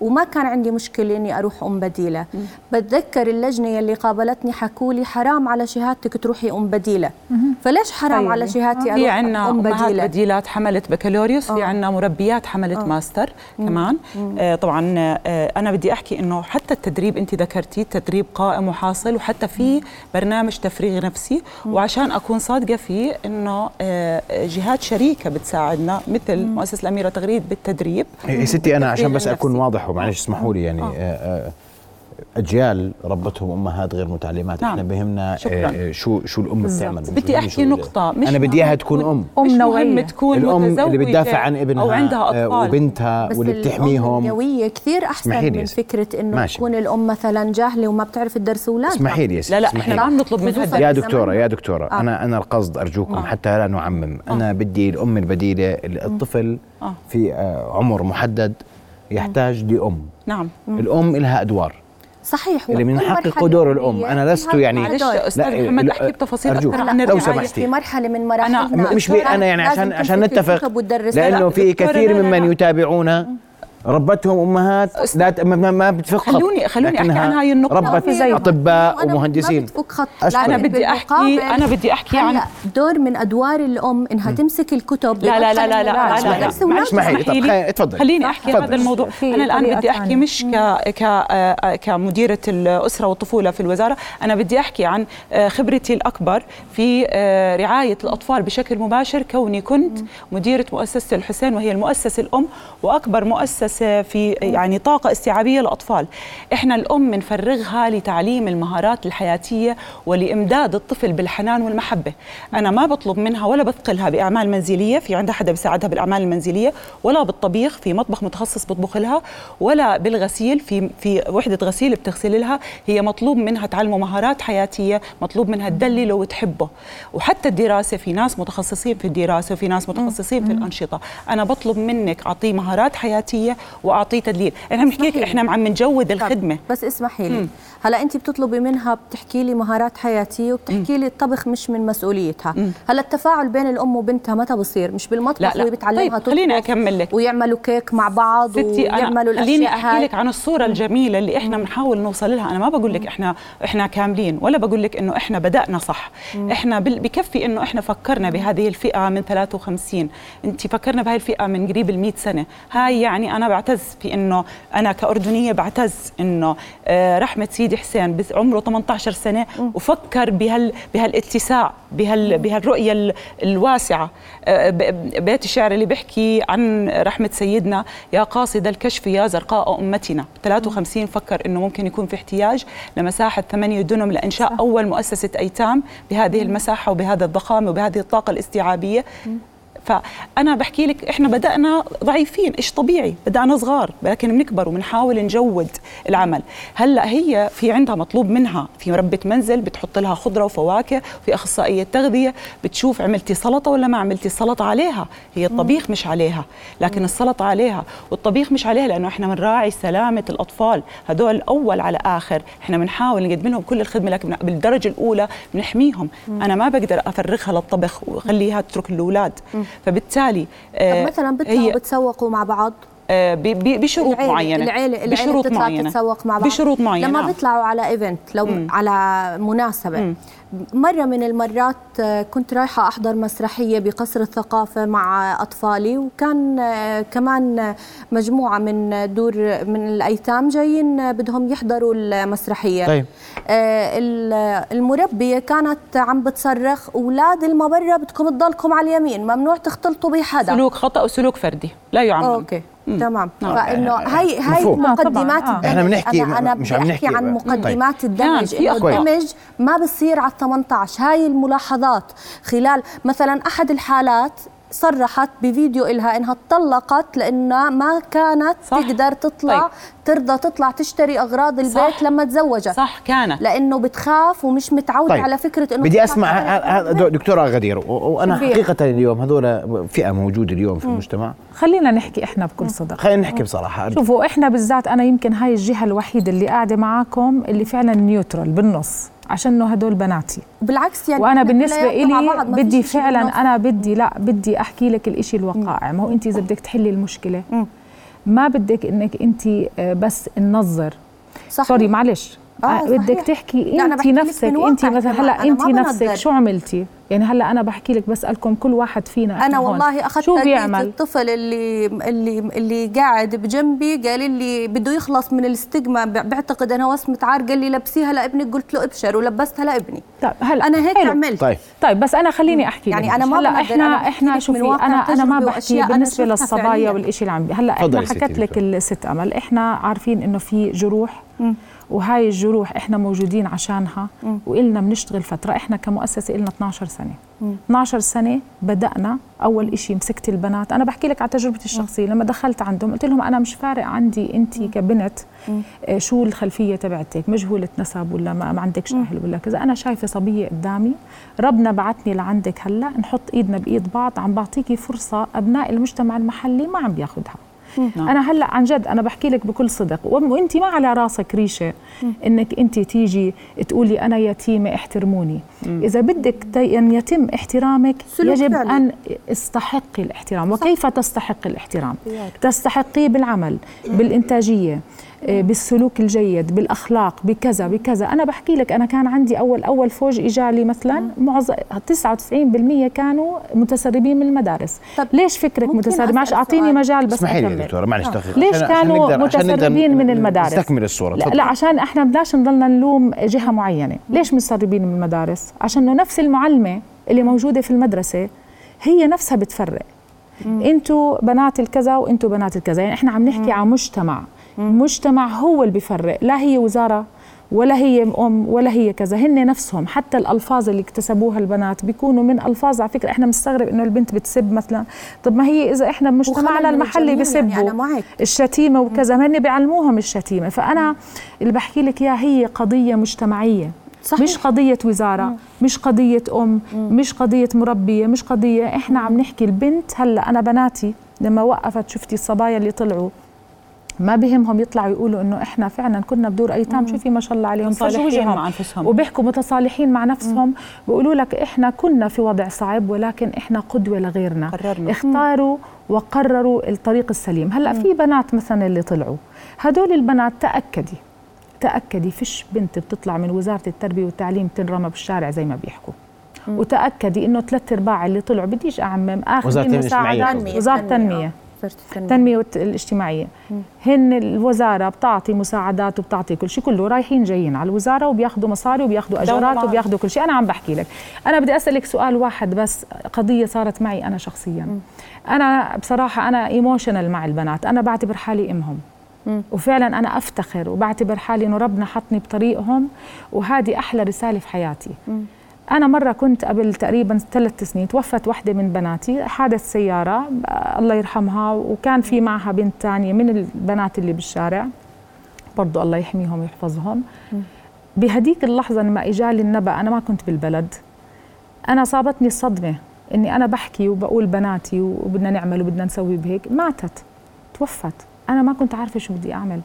وما كان عندي مشكلة إني أروح أم بديلة م. بتذكر اللجنة اللي قابلتني حكوا لي حرام على شهادتك تروحي أم بديلة م. فليش حرام طيب. على شهادتي أروح في عندنا أم بديلة بديلات حملت بكالوريوس في عندنا مربيات حملت أوه. ماستر م. كمان. آه طبعا آه أنا بدي أحكي إنه حتى التدريب انت ذكرتي تدريب قائم وحاصل وحتى في برنامج تفريغ نفسي. وعشان أكون صادقة فيه إنه آه جهات شريكة بتساعدنا مثل. مؤسسة الأميرة تغريد بالتدريب يا ستي أنا عشان بس أكون واضح معلش اسمحوا لي يعني آه. آه أجيال ربتهم أمهات غير متعلمات. نعم. إحنا بهمنا آه شو شو الأم بتعمل؟ بدي أحكي نقطة مش أنا بدي إياها تكون أم. ام نوعيه تكون الأم اللي بتدافع عن ابنها أو عندها أطفال. وبنتها واللي بتحميهم. القويه كثير أحسن من فكرة إنه ماشي. تكون الأم مثلا جاهلة وما بتعرف تدرس أولادها. اسمحي لي لا لا إحنا عم نطلب منها يا دكتورة يا دكتورة آه. أنا أنا القصد أرجوكم آه. حتى لا نعمم. أنا آه. بدي الأم البديلة الطفل آه. في عمر محدد. يحتاج لأم. نعم. الأم لها أدوار. صحيح. اللي من حق دور الأم. أنا لست يعني معلش أستاذ محمد أحكي بتفاصيل أكثر عن لو سمحتي في مرحلة من مراحلنا أنا مش بي أنا يعني عشان عشان نتفق. لأنه في كثير ممن يتابعونا. ربتهم أمهات. لا ما بتفك خلوني خلوني أحكي عن هاي النقطة. ربت. زي أطباء ومهندسين. بتفك خط. لا أنا بدي احكي أنا بدي أحكي عن دور من أدوار الأم إنها م. تمسك الكتب لا لا لا لا لا لا معلش تفضل خليني أحكي هذا الموضوع. أنا الآن بدي أحكي مش ك ك كمديرة الأسرة والطفولة في الوزارة. أنا بدي أحكي عن آه، خبرتي الأكبر في آه، رعاية الأطفال بشكل مباشر كوني كنت مديرة مؤسسة الحسين وهي المؤسسة الأم وأكبر مؤسسة في يعني طاقة استيعابية للأطفال. إحنا الأم بنفرغها لتعليم المهارات الحياتية ولإمداد الطفل بالحنان والمحبة. أنا ما بطلب منها ولا بثقلها بأعمال منزلية في عندها حدا بيساعدها بالأعمال المنزلية ولا بالطبيخ في مطبخ متخصص بطبخ لها ولا بالغسيل في في وحدة غسيل بتغسل لها. هي مطلوب منها تعلمه مهارات حياتية مطلوب منها تدلله وتحبه. وحتى الدراسة في ناس متخصصين في الدراسة وفي ناس متخصصين في الأنشطة. أنا بطلب منك أعطيه مهارات حياتية وأعطيه تدليل. إحنا بنحكي لك إحنا عم نجود الخدمة. بس اسمحي لي. هلا انت بتطلبي منها بتحكي لي مهارات حياتية وبتحكي لي الطبخ مش من مسؤوليتها. هلا التفاعل بين الأم وبنتها متى بصير؟ مش بالمطبخ وهي بتعلمها طيب خليني أكمل لك. ويعملوا كيك مع بعض ستي ويعملوا الأشياء خليني أحكي لك عن الصورة الجميلة اللي إحنا بنحاول نوصل لها. أنا ما بقول لك إحنا إحنا كاملين ولا بقول لك إنه إحنا بدأنا صح. إحنا بكفي إنه إحنا فكرنا بهذه الفئة من 53 انت فكرنا بهذه الفئة من قريب ال 100 سنة. هاي يعني أنا بعتز في إنه أنا كأردنية بعتز إنه آه، رحمة سيدي حسين عمره 18 سنة وفكر بهال بهالاتساع بهال بهالرؤية الواسعة. آه، بيت الشعر اللي بيحكي عن رحمة سيدنا يا قاصد الكشف يا زرقاء أمتنا. 53 فكر إنه ممكن يكون في احتياج لمساحة 8 دنم لإنشاء أول مؤسسة أيتام بهذه المساحة وبهذا الضخامة وبهذه الطاقة الاستيعابية. فأنا بحكي لك إحنا بدأنا ضعيفين إيش طبيعي؟ بدأنا صغار لكن بنكبر وبنحاول نجود العمل. هلأ هي في عندها مطلوب منها في مربة منزل بتحط لها خضرة وفواكه في أخصائية تغذية بتشوف عملتي سلطة ولا ما عملتي السلطه عليها. هي الطبيخ مش عليها لكن السلطة عليها. والطبيخ مش عليها لأنه إحنا بنراعي سلامة الأطفال. هدول أول على آخر. إحنا بنحاول نقدم لهم كل الخدمة لكن بالدرجة الأولى بنحميهم. أنا ما بقدر أفرغها للطبخ وأخليها تترك الاولاد فبالتالي طب آه، مثلا بتسوقوا مع بعض؟ بشروط العيلة معينة العيلة العيلة بشروط بتطلع معينة تتسوق مع بعض بشروط معينة لما نعم. بيطلعوا على ايفنت لو مم. على مناسبة مم. مرة من المرات آه، كنت رايحة أحضر مسرحية بقصر الثقافة مع أطفالي وكان آه، كمان آه، مجموعة من دور من الأيتام جايين آه، بدهم يحضروا المسرحية طيب. آه، ال- المربية كانت عم بتصرخ أولاد المبرة بدكم تضلكم على اليمين ممنوع تختلطوا بحدا سلوك خطأ وسلوك فردي لا يعمم okay تمام نعم. فإنه هاي هاي. آه، طبعاً. مقدمات آه. الدمج إحنا بنحكي- أنا أنا مش عم بحكي نحكي عن بقى. مقدمات نعم، الدمج في إنه. الدمج ما بصير على 18 هاي الملاحظات خلال مثلا أحد الحالات صرحت بفيديو إلها إنها طلقت لأنها ما كانت صح. تقدر تطلع طيب. ترضى تطلع تشتري أغراض البيت صح. لما تزوجت صح كانت لأنه بتخاف ومش متعودة طيب. على فكرة إنه بدي أغراض. دكتورة غدير و- وأنا شوفي. حقيقة اليوم هذول فئة موجودة اليوم في المجتمع خلينا نحكي إحنا بكل صدق خلينا نحكي بصراحة شوفوا إحنا بالذات أنا يمكن هاي الجهة الوحيدة اللي قاعدة معاكم اللي فعلا نيوترال بالنص عشان إنه هدول بناتي. بالعكس يعني وأنا بالنسبة إلي بدي فعلا. أنا بدي لا بدي أحكي لك الإشي الوقائع ما هو أنت إذا بدك تحلي المشكلة ما بدك إنك أنت آه، بس ننظر صح. sorry معلش. آه، آه بدك. تحكي انت نفسك انت مثلا. هلأ انت نفسك. شو عملتي؟ يعني هلأ أنا بحكي لك بسالكم كل واحد فينا أنا والله أخذت شو بيعمل؟ الطفل اللي اللي اللي قاعد بجنبي قال لي بده يخلص من ال stigma بعتقد أنا وصمة عار قال لي لبسيها لابنك. قلت له أبشر ولبستها لابني. طيب هلأ أنا هيك حلو. عملت. طيب. طيب بس أنا خليني أحكي يعني لك أنا ما هلأ إحنا إحنا شوفي أنا أنا ما بحكي بالنسبة للصبايا. والشيء اللي عم بي هلأ إحنا حكت لك. الست أمل. إحنا عارفين إنه في جروح. وهاي الجروح إحنا موجودين عشانها وإلنا بنشتغل فترة إحنا كمؤسسة إلنا 12 سنة. 12 سنة بدأنا أول إشي مسكت البنات. أنا بحكي لك على تجربتي الشخصية. لما دخلت عندهم قلت لهم أنا مش فارق عندي أنت كبنت آه، شو الخلفية تبعتك؟ مجهولة نسب ولا ما, ما عندكش أهل ولا كذا. أنا شايفة صبية قدامي. ربنا بعتني لعندك هلأ. نحط إيدنا بإيد بعض. عم بعطيكي فرصة أبناء المجتمع المحلي ما عم بياخذها نعم. أنا هلأ عن جد أنا بحكي لك بكل صدق. وانت ما على راسك ريشة إنك انت تيجي تقولي أنا يتيمه احترموني. إذا بدك أن يتم احترامك يجب فعلي. أن استحقي الاحترام. وكيف تستحقي الاحترام؟ تستحقيه بالعمل بالإنتاجية. آه، بالسلوك الجيد بالأخلاق بكذا بكذا. أنا بحكي لك أنا كان عندي أول أول فوج اجالي مثلا معظم 99% كانوا متسربين من المدارس. طب ليش فكرك متسرب؟ معلش أعطيني؟ مجال بس اسمحي لي دكتورة معلش دقيقه ليش عشان- عشان كانوا نقدر- عشان نقدر متسربين من المدارس؟ نستكمل الصورة. لا. لا عشان إحنا بدناش نضلنا نلوم جهة معينة، ليش متسربين من المدارس؟ عشان إنه نفس المعلمة اللي موجودة في المدرسة هي نفسها بتفرق. أنتوا بنات الكذا وانتوا بنات الكذا، يعني إحنا عم نحكي عن مجتمع، مجتمع هو اللي بيفرق، لا هي وزارة ولا هي أم ولا هي كذا. هن نفسهم حتى الألفاظ اللي اكتسبوها البنات بيكونوا من ألفاظ على فكرة. إحنا مستغرب إنه البنت بتسب مثلا. طب ما هي إذا إحنا بمجتمعنا المحلي الجميع، يعني أنا معك. الشتيمة وكذا. هن بيعلموهم الشتيمة. فأنا اللي بحكي لك إياها هي قضية مجتمعية. صحيح. مش قضية وزارة مش قضية أم مش قضية مربية مش قضية إحنا عم نحكي. البنت هلأ أنا بناتي لما وقفت شفتي الصبايا اللي طلعوا ما بهمهم يطلعوا يقولوا إنه إحنا فعلا كنا بدور ايتام شوفي ما شاء الله عليهم وجههم. مع أنفسهم. وبيحكوا متصالحين مع نفسهم. بيقولوا لك إحنا كنا في وضع صعب ولكن إحنا قدوة لغيرنا. قررنا. اختاروا وقرروا الطريق السليم. هلأ في بنات مثلا اللي طلعوا. هدول البنات تأكدي تأكدي فيش بنت بتطلع من وزارة التربية والتعليم تنرمى بالشارع زي ما بيحكوا. وتأكدي إنه ثلاث أرباع اللي طلعوا بديش أعمم آخذ مساعدات. وزارة التنمية. آه. وزارة التنمية. الاجتماعية. هن الوزارة بتعطي مساعدات وبتعطي كل شيء كله رايحين جايين على الوزارة وبياخذوا مصاري وبياخذوا معهم. وبياخذوا كل شيء. أنا عم بحكي لك. أنا بدي أسألك سؤال واحد بس. قضية صارت معي أنا شخصيا. أنا بصراحة أنا ايموشنال مع البنات. أنا بعتبر حالي أمهم. وفعلا أنا أفتخر وبعتبر حالي إنه ربنا حطني بطريقهم. وهذه أحلى رسالة في حياتي. أنا مرة كنت قبل تقريبا ثلاث سنين توفت واحدة من بناتي حادث سيارة الله يرحمها وكان في معها بنت تانية من البنات اللي بالشارع برضو الله يحميهم ويحفظهم. بهديك اللحظة لما إجالي النبأ أنا ما كنت بالبلد. أنا صابتني الصدمة إني أنا بحكي وبقول بناتي وبدنا نعمل وبدنا نسوي بهيك. ماتت توفت. أنا ما كنت عارفة شو بدي أعمل.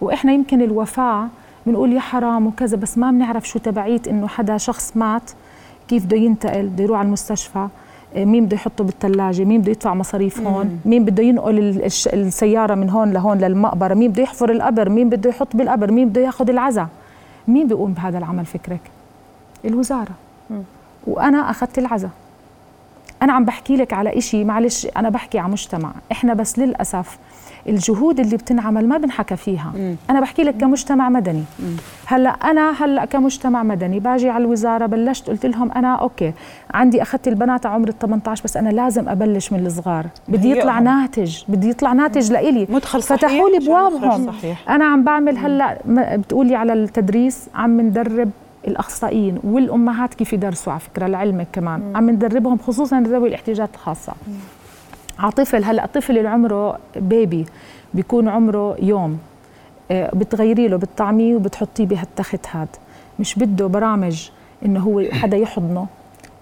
وإحنا يمكن الوفاة بنقول يا حرام وكذا بس ما بنعرف شو تبعية إنه حدا شخص مات كيف بده ينتقل بده يروح على المستشفى مين بده يحطه بالثلاجه مين بده يدفع مصاريف هون مين بده ينقل السيارة من هون لهون للمقبرة مين بده يحفر القبر مين بده يحط بالقبر مين بده ياخذ العزاء مين بيقوم بهذا العمل فكرك؟ الوزارة. وأنا أخذت العزاء أنا عم بحكي لك على إشي معلش أنا بحكي على مجتمع. إحنا بس للأسف الجهود اللي بتنعمل ما بنحكى فيها. أنا بحكي لك كمجتمع مدني. هلأ أنا هلأ كمجتمع مدني باجي على الوزارة بلشت قلت لهم أنا أوكي عندي أخذت البنات على عمر ال 18 بس أنا لازم أبلش من الصغار. بدي يطلع هيئهم. ناتج بدي يطلع ناتج لإلي. مدخل صحيح فتحوا لي صحيح. أنا عم بعمل هلأ بتقولي على التدريس عم ندرب الأخصائيين والأمهات كيف يدرسوا على فكرة لعلمك كمان. عم ندربهم خصوصا ذوي الاحتياجات الخاصة. على طفل هلا الطفل اللي عمره بيبي بيكون عمره يوم. آه، بتغيري له بتطعميه وبتحطيه بهالتخت هاد. مش بده برامج إنه هو حدا يحضنه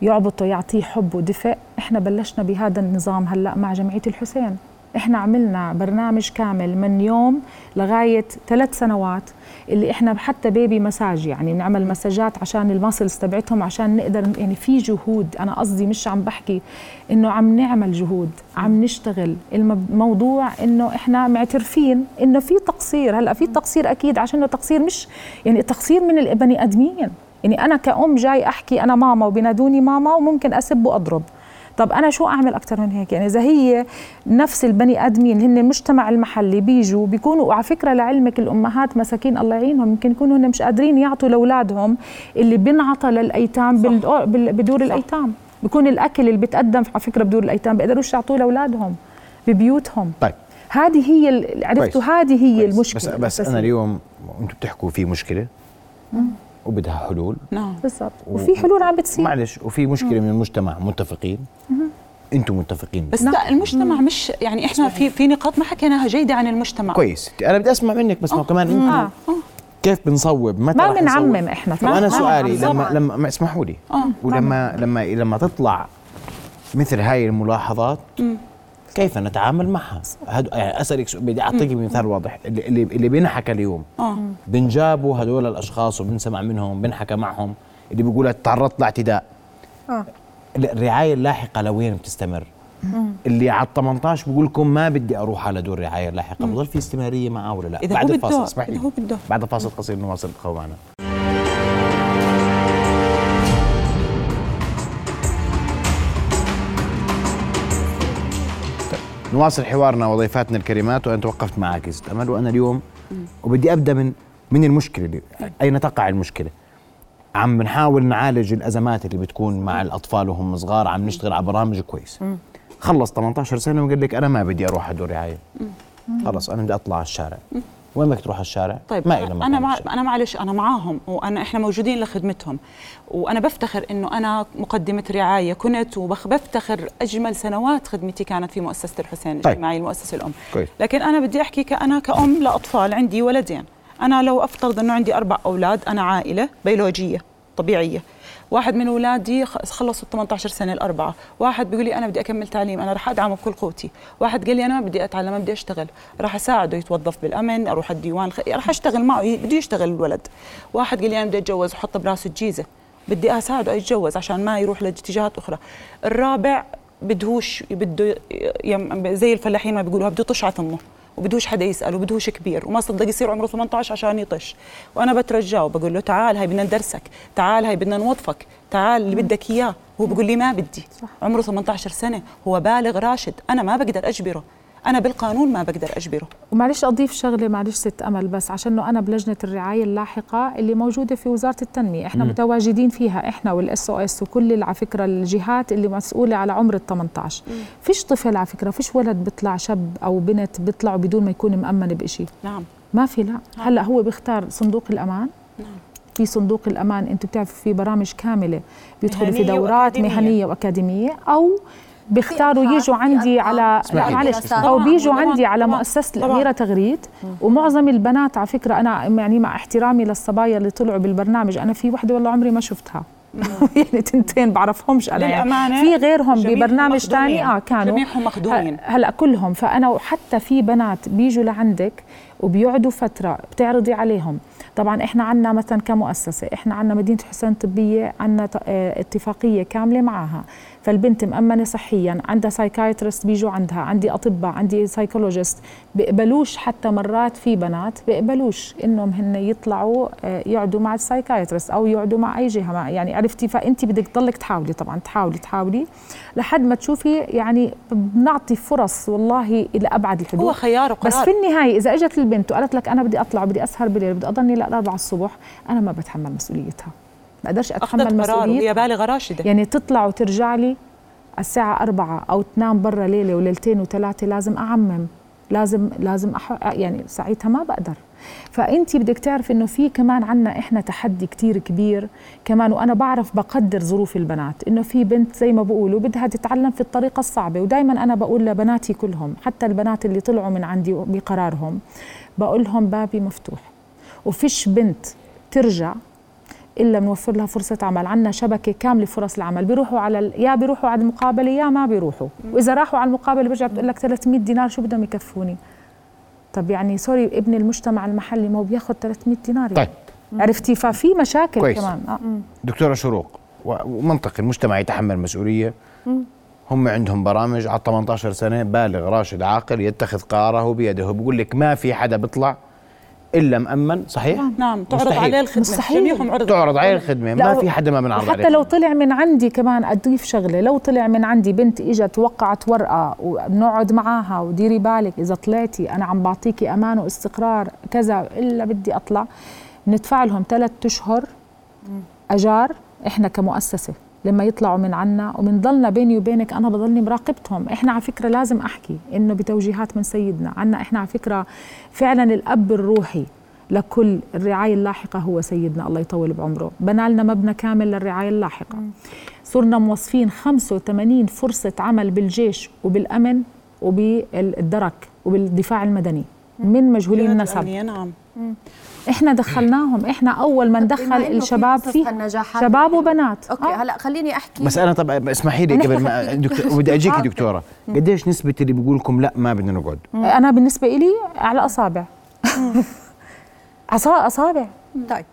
يعبطه يعطيه حب ودفء. إحنا بلشنا بهذا النظام هلا مع جمعية الحسين. إحنا عملنا برنامج كامل من يوم لغاية ثلاث سنوات اللي إحنا حتى بيبي مساج يعني نعمل مساجات عشان الماسلز تبعتهم عشان نقدر يعني في جهود أنا قصدي مش عم بحكي إنه عم نعمل جهود عم نشتغل. الموضوع إنه إحنا معترفين إنه في تقصير هلأ في تقصير أكيد عشان تقصير مش يعني تقصير من البني آدمين. يعني أنا كأم جاي أحكي أنا ماما وبنادوني ماما وممكن أسب وأضرب. طب أنا شو أعمل أكثر من هيك؟ يعني إذا هي نفس البني آدمين هن المجتمع المحلي بيجوا بيكونوا وعلى فكرة لعلمك الأمهات مساكين الله يعينهم يمكن يكونوا هن مش قادرين يعطوا لأولادهم اللي بينعطى للأيتام بدور الأيتام. بيكون الأكل اللي بيتقدم على فكرة بدور الأيتام بيقدروش يعطوه لأولادهم ببيوتهم. طيب. هذه هي عرفتوا. هذه هي كويس. المشكلة. بس بس. أنا اليوم أنتم بتحكوا في مشكلة. وبدها حلول. نعم. بالضبط. وفي حلول عم بتصير. معلش وفي مشكلة من المجتمع متفقين؟ أنتم متفقين؟ بس لا المجتمع مش يعني إحنا في في نقاط ما حكيناها جيدة عن المجتمع. كويس. أنا بدي أسمع منك بس ما هو كمان أنتم آه. كيف بنصوب؟ متى ما؟ بنعمم إحنا طب أنا ما- سؤالي ما- لما لما ما اسمحوا لي. آه. ولما لما لما تطلع مثل هاي الملاحظات كيف نتعامل معها؟ هد... يعني أسألك بدي أعطيك مثال واضح. اللي اللي, بينحكى اليوم. آه. بنجابوا هدول الأشخاص وبنسمع منهم بنحكى معهم اللي بيقول تعرضت لاعتداء. آه. الرعاية اللاحقة لوين بتستمر؟ اللي على ال 18 بقول لكم ما بدي أروح على دور رعاية لاحقه بضل في استمرارية معه ولا لا؟ إذا بعد الفاصل اسمح لي. بعد فاصل قصير نواصل القوة معنا نواصل حوارنا وضيفاتنا الكريمات وأنا توقفت معك ست أمل. وأنا اليوم وبدي أبدأ من من المشكلة. اللي أين تقع المشكلة؟ عم بنحاول نعالج الأزمات اللي بتكون مع الأطفال وهم صغار. عم نشتغل على برامج كويس خلص 18 سنة وقال لك أنا ما بدي أروح على دور رعاية. خلص أنا بدي أطلع على الشارع. وين بدك تروح على الشارع طيب ما إلى أنا مع. أنا معلش أنا معاهم وانا إحنا موجودين لخدمتهم وأنا بفتخر إنه أنا مقدمة رعاية كنت وبفتخر أجمل سنوات خدمتي كانت في مؤسسة الحسين طيب. الاجتماعي المؤسسة الأم كويس. لكن أنا بدي أحكي كأنا كأم لأطفال عندي ولدين أنا لو أفترض أنه عندي أربع أولاد أنا عائلة بيولوجية طبيعية. واحد من أولادي خ- خلصوا 18 سنة الأربعة. واحد بيقول لي أنا بدي أكمل تعليم أنا رح أدعمه بكل قوتي. واحد قال لي أنا ما بدي أتعلم ما بدي أشتغل. رح أساعده يتوظف بالأمن أروح الديوان الخ... رح أشتغل معه بده يشتغل الولد. واحد قال لي أنا بدي أتجوز وحط براسه الجيزة. بدي أساعده يتجوز عشان ما يروح لاتجاهات أخرى. الرابع بدهوش بده زي الفلاحين ما بيقولوها بده على ثمه وبدوش حدا يساله وبدوش كبير وما صدق يصير عمره 18 عشان يطش. وأنا بترجاه وبقول له تعال هاي بدنا ندرسك تعال هاي بدنا نوظفك تعال اللي بدك إياه. هو بقول لي ما بدي. صح. عمره 18 سنة هو بالغ راشد أنا ما بقدر أجبره. أنا بالقانون ما بقدر أجبره. ومعلش أضيف شغلة معلش ست أمل بس عشان أنا بلجنة الرعاية اللاحقة اللي موجودة في وزارة التنمية. إحنا متواجدين فيها إحنا والإس أو إس وكل على فكرة الجهات اللي مسؤولة على عمر ال 18 فيش طفل على فكرة فيش ولد بيطلع شاب أو بنت بيطلعوا بدون ما يكون مأمن بشيء نعم. ما في لا. هلأ هو بيختار صندوق الأمان؟ في صندوق الأمان أنتم بتعرفوا في برامج كاملة بيدخلوا في مهنية دورات وأكاديمية. مهنية وأكاديمية أو بيختاروا يجوا أبحاث، عندي على معلش. أو بيجوا عندي على مؤسسة. الاميره تغريد. ومعظم البنات على فكرة أنا يعني مع احترامي للصبايا اللي طلعوا بالبرنامج أنا في وحدة والله عمري ما شفتها. يعني تنتين بعرفهمش أنا يعني في غيرهم ببرنامج. ثاني آه كانوا. جميعهم مخدومين. هلا كلهم. فأنا حتى في بنات بيجوا لعندك وبيقعدوا فترة بتعرضي عليهم. طبعا إحنا عندنا مثلا كمؤسسة إحنا عندنا مدينة حسين طبية عندنا اتفاقية كاملة معها فالبنت مأمنة صحيا عندها psychiatrist بيجوا عندها عندي أطباء عندي psychologist بيقبلوش حتى مرات في بنات بيقبلوش إنهم هن يطلعوا آه، يقعدوا مع ال psychiatrist أو يقعدوا مع أي جهة يعني عرفتي؟ فأنت بدك تضلك تحاولي طبعا تحاولي تحاولي لحد ما تشوفي يعني بنعطي فرص والله إلى أبعد الحدود. هو خيار وقرار. بس في النهاية إذا أجت البنت وقالت لك أنا بدي أطلع بدي أسهر بالليل بدي أضلني لأربعة الصبح أنا ما بتحمل مسؤوليتها. ما أقدرش أتحمل مسؤوليه وهي بالغه راشده يعني تطلع وترجع لي الساعة أربعة أو تنام برا ليلة وليلتين وثلاثة لازم أعمم. لازم لازم أح... يعني ساعتها ما بقدر. فأنت بدك تعرف إنه في كمان عنا إحنا تحدي كتير كبير. كمان وأنا بعرف بقدر ظروف البنات. إنه في بنت زي ما بقولوا بدها تتعلم في الطريقة الصعبة. ودائما أنا بقول لبناتي كلهم حتى البنات اللي طلعوا من عندي بقرارهم بقول لهم بابي مفتوح. وفيش بنت ترجع الا بنوفر لها فرصة عمل. عندنا شبكة كاملة فرص العمل. بيروحوا على يا بيروحوا على المقابلة يا ما بيروحوا. وإذا راحوا على المقابلة برجع بتقول لك 300 دينار شو بدهم يكفوني؟ طب يعني سوري ابن المجتمع المحلي ما هو بياخذ 300 دينار طيب. عرفتي؟ ففي مشاكل كويس. كمان. آه. دكتورة شروق ومنطقي المجتمع يتحمل مسؤولية. هم عندهم برامج على 18 سنة بالغ راشد عاقل يتخذ قراره بيده. بيقول لك ما في حدا بيطلع الا مأمن صحيح؟ نعم تعرض عليه الخدمة. مستحيل. عرض. تعرض عليه الخدمة. ما في حدا ما بنعرض عليه. حتى لو طلع من عندي كمان أضيف شغلة لو طلع من عندي بنت إجت وقعت ورقة وبنقعد معاها وديري بالك إذا طلعتي أنا عم بعطيكي أمان واستقرار كذا إلا بدي أطلع ندفع لهم ثلاث أشهر أجار إحنا كمؤسسة. لما يطلعوا من عنا وبنضلنا بيني وبينك أنا بضلني مراقبتهم. إحنا على فكرة لازم أحكي إنه بتوجيهات من سيدنا. عنا إحنا على فكرة فعلا الأب الروحي لكل الرعاية اللاحقة هو سيدنا. الله يطول بعمره. بنى لنا مبنى كامل للرعاية اللاحقة. صرنا موظفين 85 فرصة عمل بالجيش وبالأمن وبالدرك وبالدفاع المدني. من مجهولين النسب. نعم. إحنا دخلناهم إحنا أول ما ندخل الشباب فيه شباب وبنات. أوكي آه. هلأ خليني أحكي. بس أنا طب اسمحي لي قبل ما بدي اجيكي دكتورة. قديش نسبة اللي بيقول لكم لأ ما بدنا نقعد؟ أنا بالنسبة لي على أصابع. أصابع. طيب.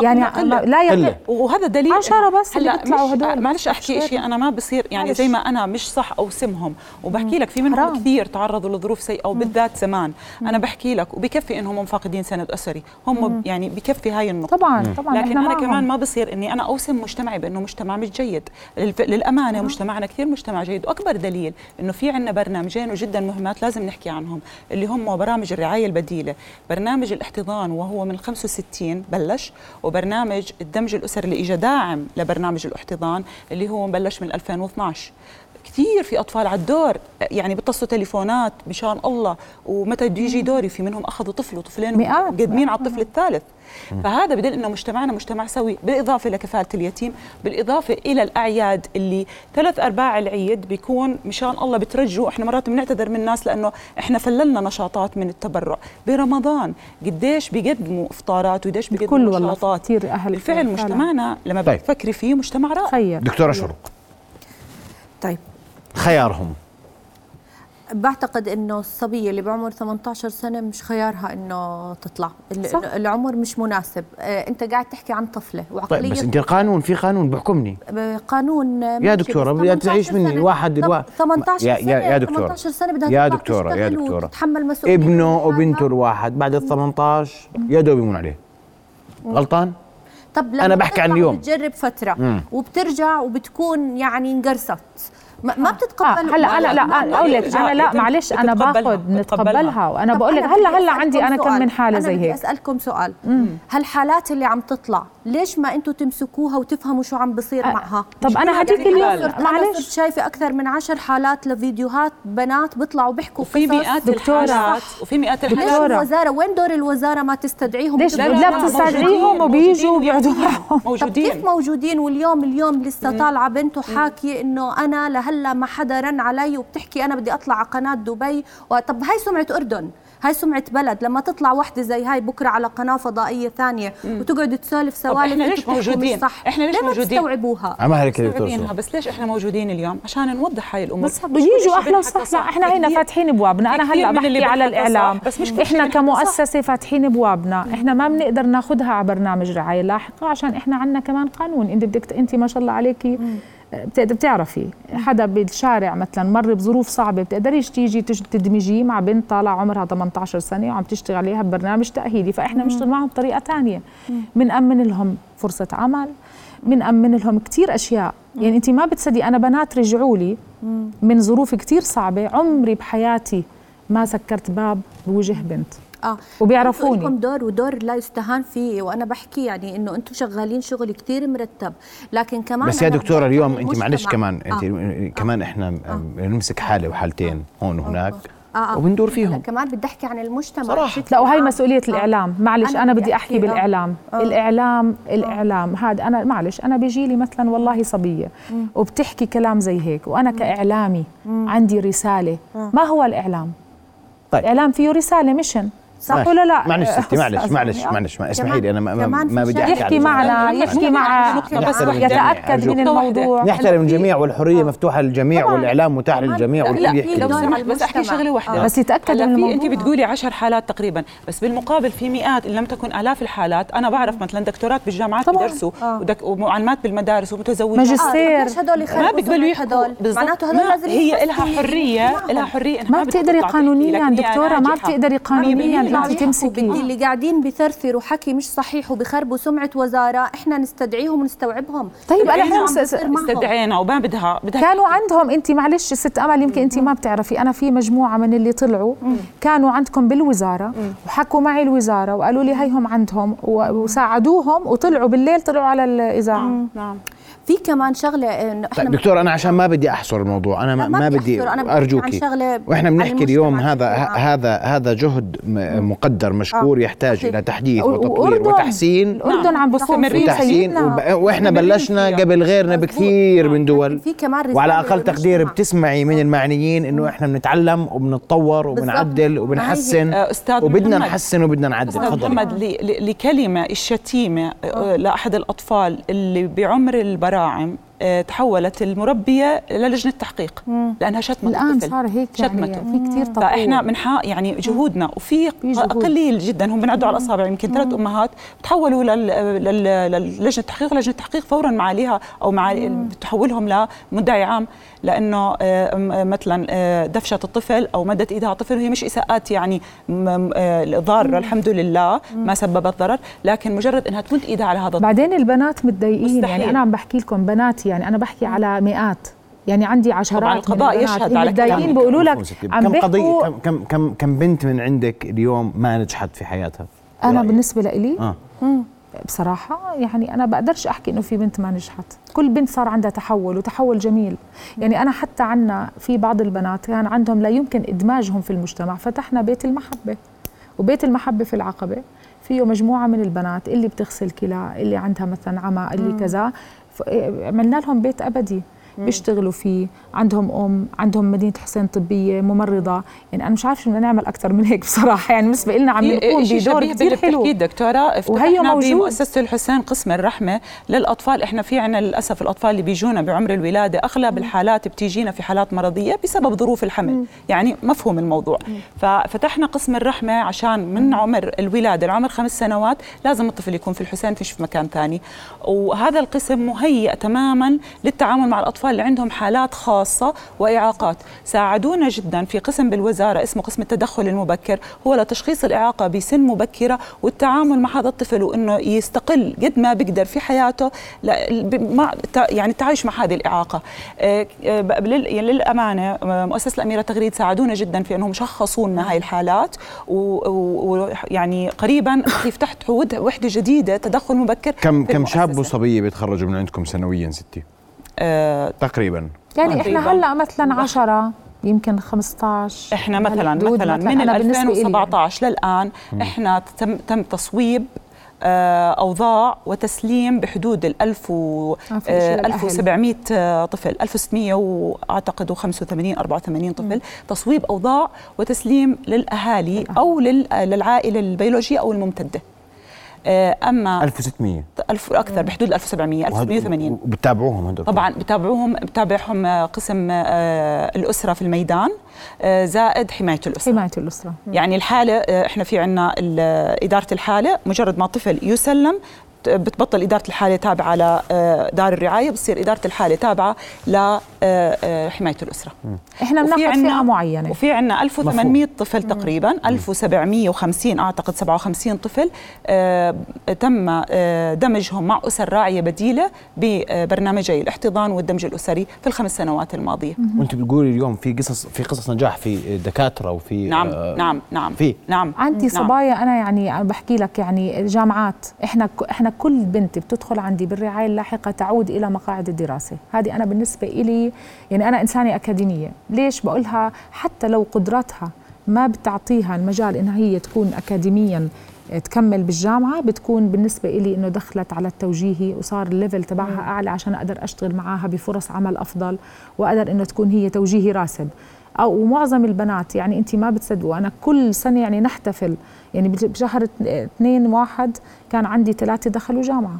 يعني. لا يقل. وهذا دليل عشرة بس هلأ بيطلعوا هدول. معلش أحكي شيء أنا ما بصير يعني معلش. زي ما أنا مش صح أوسمهم. وبحكي لك في منهم حرام. كثير تعرضوا لظروف سيئة وبالذات زمان. مم. أنا بحكي لك وبكفي إنهم فاقدين سند أسري. هم مم. يعني بكفي هاي النقطة. طبعا مم. طبعا. لكن أنا كمان ما بصير إني أنا أوسم مجتمعي بأنه مجتمع مش جيد. للأمانة مم. مجتمعنا كثير مجتمع جيد. وأكبر دليل إنه في عندنا برنامجين وجدا مهمات لازم نحكي عنهم اللي هم برامج الرعاية البديلة. برنامج الاحتضان وهو من 65 بلش. وبرنامج برنامج الدمج الأسري اللي اجى داعم لبرنامج الأحتضان اللي هو مبلش من 2012 كثير في أطفال على الدور يعني بيتصلوا تليفونات مشان الله ومتى بده يجي دوري في منهم أخذوا طفل وطفلين قدمين على الطفل الثالث. فهذا بدل إنه مجتمعنا مجتمع سوي بالإضافة لكفالة اليتيم بالإضافة إلى الأعياد اللي ثلاث أرباع العيد بيكون مشان الله بترجوا إحنا مرات بنعتذر من الناس لأنه إحنا فللنا نشاطات من التبرع. برمضان قديش بيقدموا إفطارات وقديش بيقدموا نشاطات. كثير أهل بالفعل مجتمعنا لما طيب. بتفكري فيه مجتمع رائع. دكتورة شروق. طيب. خيارهم. بعتقد إنه الصبية اللي بعمر 18 سنة مش خيارها إنه تطلع. صح. العمر مش مناسب. آه، أنت قاعد تحكي عن طفلة وعقليه طيب بس إنت القانون في قانون بحكمني. قانون يا دكتورة بدها تعيش مني الواحد الواحد 18 يا يا, يا دكتورة. 18 سنة بدها يا دكتورة يا دكتورة. تتحمل مسؤولية ابنه وبنته الواحد بعد ال 18 يا دوب يمون عليه. غلطان؟ طب أنا بحكي عن اليوم. بتجرب فترة مم. وبترجع وبتكون يعني انقرصت ما بتتقبل آه. هلا لا لا أقول لك أنا لا معلش أنا باخذ نتقبلها. وأنا بقول لك هلا هلا عندي أنا كم من حالة زي هيك. أنا أسألكم سؤال. هالحالات اللي عم تطلع ليش ما أنتم تمسكوها وتفهموا شو عم بصير معها؟ طب أنا هديك اليوم. معلش. صرت شايفة أكثر من عشر حالات لفيديوهات بنات بيطلعوا بيحكوا في مئات الحالات. وفي مئات الحالات. ليش الوزاره وين دور الوزارة ما تستدعيهم؟ ليش لا بتستدعيهم وبيجوا وبيقعدوا معهم موجودين. كيف موجودين واليوم اليوم لسه طالعة بنته حاكية إنه أنا لهلا ما حدا رن علي وبتحكي أنا بدي أطلع على قناة دبي. طب هاي سمعة أردن هاي سمعة بلد. لما تطلع وحدة زي هاي بكرة على قناة فضائية ثانية وتقعد تسولف سوالف إحنا ليش موجودين؟ صح. إحنا ليش موجودين؟ تستوعبوها؟ عمها هيك دكتور. بس ليش إحنا موجودين اليوم؟ عشان نوضح هاي الأمور. بس بيجوا وصح. لا إحنا هنا فاتحين أبوابنا. أنا هلأ بحكي على صح، الإعلام. بس مش إحنا صح. كمؤسسة فاتحين أبوابنا. إحنا ما بنقدر ناخذها على برنامج رعاية لاحقة عشان إحنا عندنا كمان قانون. إنت بدك إنت ما شاء الله عليكي. بتعرفي حدا بالشارع مثلا مر بظروف صعبة بتقدريش تيجي تدمجيه مع بنت طالع عمرها 18 سنة وعم تشتغل عليها ببرنامج تأهيلي فإحنا بنشتغل معهم بطريقة ثانية بنامن لهم فرصة عمل بنامن لهم كثير أشياء. يعني انت ما بتصدقي أنا بنات رجعوا لي من ظروف كثير صعبة عمري بحياتي ما سكرت باب بوجه بنت. آه وبيعرفوني. لكم دور ودور لا يستهان فيه وأنا بحكي يعني إنه أنتم شغالين شغل كتير مرتب لكن كمان بس يا دكتورة اليوم أنت معلش. كمان أنت آه. كمان إحنا بنمسك حالة وحالتين هون وهناك آه آه. وبندور لا، فيهم كمان بدي أحكي عن المجتمع صراحة. لا وهي. مسؤولية آه. الإعلام معلش أنا أنا, بدي أحكي، آه. بالإعلام آه. الإعلام الإعلام هذا أنا معلش أنا بيجي لي مثلا والله صبية وبتحكي كلام زي هيك وأنا كإعلامي عندي رسالة ما هو الإعلام؟ طيب. الإعلام فيه رسالة ميشن صح ماشي. ولا لا؟ معلش ستي معلش معلش آه. معلش ما اسمحي لي أنا ما, ما, بدي. أحكي يحكي عن معنا يحكي مع أرجوك. من. الموضوع نحترم الجميع والحرية مفتوحة للجميع. والإعلام متاح للجميع والكل لا، يحكي لو سمحت بس أحكي. شغلة واحدة بس يتأكد هلا من الموضوع. انت بتقولي 10 حالات تقريبا بس بالمقابل في مئات إن لم تكن آلاف الحالات أنا بعرف مثلا دكتورات بالجامعات. بدرسوا آه. ودك ومعلمات بالمدارس ومتزوجات ماجستير. آه، ما يخربوا بيقبلوا يحكوا. معناته هدول لازم هي لها. حرية معهم. لها حرية ما بتقدري قانونيا لك هي دكتورة ما. بتقدري قانونيا. انت تمسكي. بدي اللي قاعدين بثرثروا حكي مش صحيح وبخربوا سمعة وزارة إحنا نستدعيهم ونستوعبهم. طيب معهم. استدعينا وما بدها بدها كانوا عندهم انت معلش ست أمل يمكن انت ما بتعرفي أنا في مجموعة من اللي طلعوا. كانوا عندكم بالوزارة وحكوا معي الوزارة وقالوا لي هيهم عندهم وساعدوهم وطلعوا بالليل طلعوا على الإذاعة. نعم. في كمان شغلة إنه إحنا طيب دكتور أنا عشان ما بدي أحصر الموضوع أنا ما, ما بدي أرجوكي شغلة وإحنا بنحكي اليوم هذا. هذا هذا جهد م- مقدر مشكور يحتاج صحيح. إلى تحديث وتطوير وتحسين الاردن عم مستمرين في وتحسين. وإحنا بلشنا. قبل غيرنا بكثير من دول في كمان رسالة وعلى أقل تقدير. بتسمعي من المعنيين إنه إحنا بنتعلم وبنتطور وبنعدل وبنحسن آه، وبدنا. نحسن وبدنا نعدل محمد ل- ل- لكلمة الشتيمة آه، لأحد الأطفال اللي بعمر البراعم آه، تحولت المربية للجنه تحقيق لأنها شتمت الآن الطفل. صار هيك يعني شتمته. في كثير تطور. فإحنا من حق يعني جهودنا وفي جهود. قليل جدا هم بنعدوا على الأصابع يمكن ثلاث أمهات تحولوا لل- لل- للجنة التحقيق ولجنه التحقيق فورا معاليها أو مع بتحولهم لمدعي عام لأنه آه، م- مثلا آه، دفشت الطفل أو مدت إيدها على الطفل وهي مش إساءات يعني آه، ضاره الحمد لله ما سببت ضرر لكن مجرد إنها تمد إيدها على هذا الطفل. بعدين البنات متضايقين مستحيل. يعني أنا عم بحكي لكم يعني أنا بحكي على مئات يعني عندي عشرات طبعاً القضاء يشهد على كلامك. بيقولوا لك. عم كم قضية كم كم كم كم بنت من عندك اليوم ما نجحت في حياتها؟ أنا برأيك؟ بالنسبة لإلي آه. بصراحة يعني أنا بقدرش أحكي إنه في بنت ما نجحت. كل بنت صار عندها تحول وتحول جميل. يعني أنا حتى عنا في بعض البنات كان عندهم لا يمكن إدماجهم في المجتمع فتحنا بيت المحبة وبيت المحبة في العقبة. فيه مجموعة من البنات اللي بتغسل كلى اللي عندها مثلا عمى اللي كذا. عملنا لهم بيت أبدي. بيشتغلوا فيه. عندهم أم عندهم مدينة حسين طبية ممرضة. يعني أنا مش عارفة شو بدنا نعمل أكثر من هيك بصراحة. يعني بالنسبة لنا عم نقوم شيء بدور شبيه كثير حلو. دكتوره وهي افتتحنا موجود. بمؤسسة الحسين قسم الرحمة للأطفال. إحنا في عنا للأسف الأطفال اللي بيجونا بعمر الولادة أغلب الحالات بتيجينا في حالات مرضية بسبب ظروف الحمل. يعني مفهوم الموضوع. ففتحنا قسم الرحمة عشان من عمر الولادة لعمر خمس سنوات لازم الطفل يكون في الحسين فيش في مكان ثاني. وهذا القسم مهيئ تماما للتعامل مع الأطفال اللي عندهم حالات خاصة وإعاقات. ساعدونا جدا في قسم بالوزارة اسمه قسم التدخل المبكر. هو لتشخيص الإعاقة بسن مبكرة والتعامل مع هذا الطفل وإنه يستقل قد ما بيقدر في حياته مع يعني التعايش مع هذه الإعاقة. آه، آه، يعني للأمانة آه، مؤسسة الأميرة تغريد ساعدونا جدا في إنهم شخصوا لنا هاي الحالات ويعني قريبا ود- وحدة جديدة تدخل مبكر كم كم شاب. وصبية بيتخرجوا من عندكم سنويا ستي؟ تقريبا. يعني تقريباً. إحنا هلأ مثلا 10 يمكن 15 إحنا مثلا هالحدود مثلا من أنا بالنسبة إلي. 2017 للآن إحنا تم تم تصويب آه، أوضاع وتسليم بحدود ال 1000 و آه، في إشي آه، للأهل. 1700 آه، طفل 1600 وأعتقد 85 84 طفل. تصويب أوضاع وتسليم للأهالي أو لل- للعائلة البيولوجية أو الممتدة. آه، أما 1600 ألف أكثر بحدود 1700 1780 وبتتابعوهم هدول؟ طبعا بتابعوهم بتابعهم آه، قسم آه، الأسرة في الميدان آه، زائد حماية الأسرة. حماية الأسرة. يعني الحالة آه، إحنا في عنا ال- إدارة الحالة مجرد ما طفل يسلم بتبطل إدارة الحالة تابعة على آه، دار الرعاية بتصير إدارة الحالة تابعة لحماية الأسرة. إحنا وفي بناخذ عنا- فئة معينة. وفي عنا 1800 طفل تقريبا 1750 أعتقد 57 طفل آه، تم آه، دمجهم مع أسر راعية بديلة ببرنامجي الاحتضان والدمج الأسري في الخمس سنوات الماضية. وأنت بتقولي اليوم في قصص في قصص نجاح في دكاترة وفي نعم آه، نعم نعم في. نعم. عندي نعم. صبايا أنا يعني أنا بحكي لك يعني جامعات. إحنا ك- إحنا كل بنت بتدخل عندي بالرعاية اللاحقة تعود إلى مقاعد الدراسة. هذه أنا بالنسبة إلي يعني أنا إنسانة أكاديمية. ليش بقولها؟ حتى لو قدراتها ما بتعطيها المجال إنها هي تكون اكاديميا تكمل بالجامعة بتكون بالنسبة إلي إنه دخلت على التوجيهي وصار ال level تبعها أعلى عشان أقدر أشتغل معاها بفرص عمل أفضل وأقدر إنه تكون هي توجيهي راسب. أو ومعظم البنات يعني أنت ما بتصدقوا أنا كل سنة يعني نحتفل. يعني بج- بشهر ات- اثنين واحد كان عندي ثلاثة دخلوا جامعة.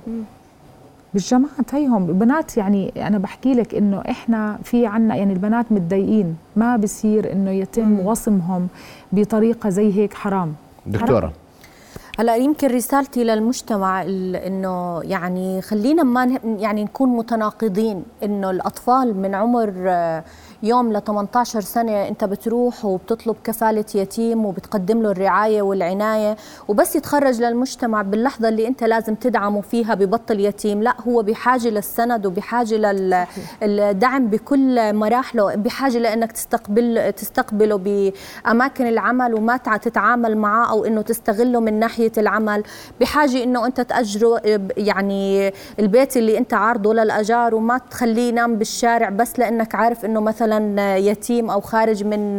بالجامعات هيهم بنات يعني أنا بحكي لك إنه إحنا في عنا يعني البنات متضايقين. ما بصير إنه يتم وصمهم بطريقة زي هيك حرام. دكتورة. هلا يمكن رسالتي للمجتمع إنه يعني خلينا ما يعني نكون متناقضين إنه الأطفال من عمر يوم ل 18 سنة انت بتروح وبتطلب كفالة يتيم وبتقدم له الرعاية والعناية وبس يتخرج للمجتمع باللحظة اللي انت لازم تدعمه فيها ببطل يتيم. لا هو بحاجة للسند وبحاجة للدعم بكل مراحله بحاجة لانك تستقبل تستقبله بأماكن العمل وما تع- تتعامل معه أو إنه تستغله من ناحية العمل. بحاجة إنه أنت تأجره يعني البيت اللي أنت عارضه للأجار وما تخليه ينام بالشارع بس لأنك عارف إنه مثلا يتيم أو خارج من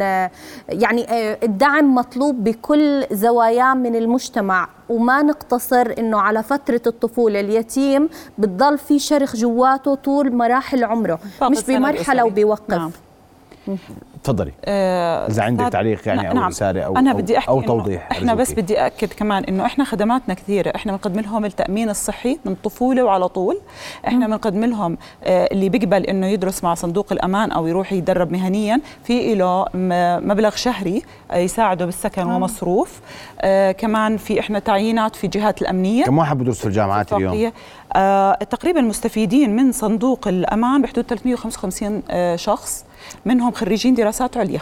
يعني الدعم مطلوب بكل زواياه من المجتمع وما نقتصر إنه على فترة الطفولة اليتيم بتضل في شرخ جواته طول مراحل عمره مش بمرحلة. وبيوقف نعم. تفضلي. آه، إذا عندك تعليق يعني ن- أو رسالة أو أنا أو- بدي أحكي أو إنه توضيح إحنا بس. بدي اكد كمان إنه إحنا خدماتنا كثيرة. إحنا بنقدم لهم التأمين الصحي من الطفوله وعلى طول. إحنا بنقدم لهم آه، اللي بيقبل إنه يدرس مع صندوق الأمان أو يروح يتدرب مهنيا في له مبلغ شهري يساعده بالسكن ومصروف. آه، كمان في إحنا تعيينات في جهات الأمنية. كم واحد بدرس في الجامعات اليوم؟ آه تقريبا مستفيدين من صندوق الأمان بحدود 355 آه شخص. منهم خريجين دراسات عليا.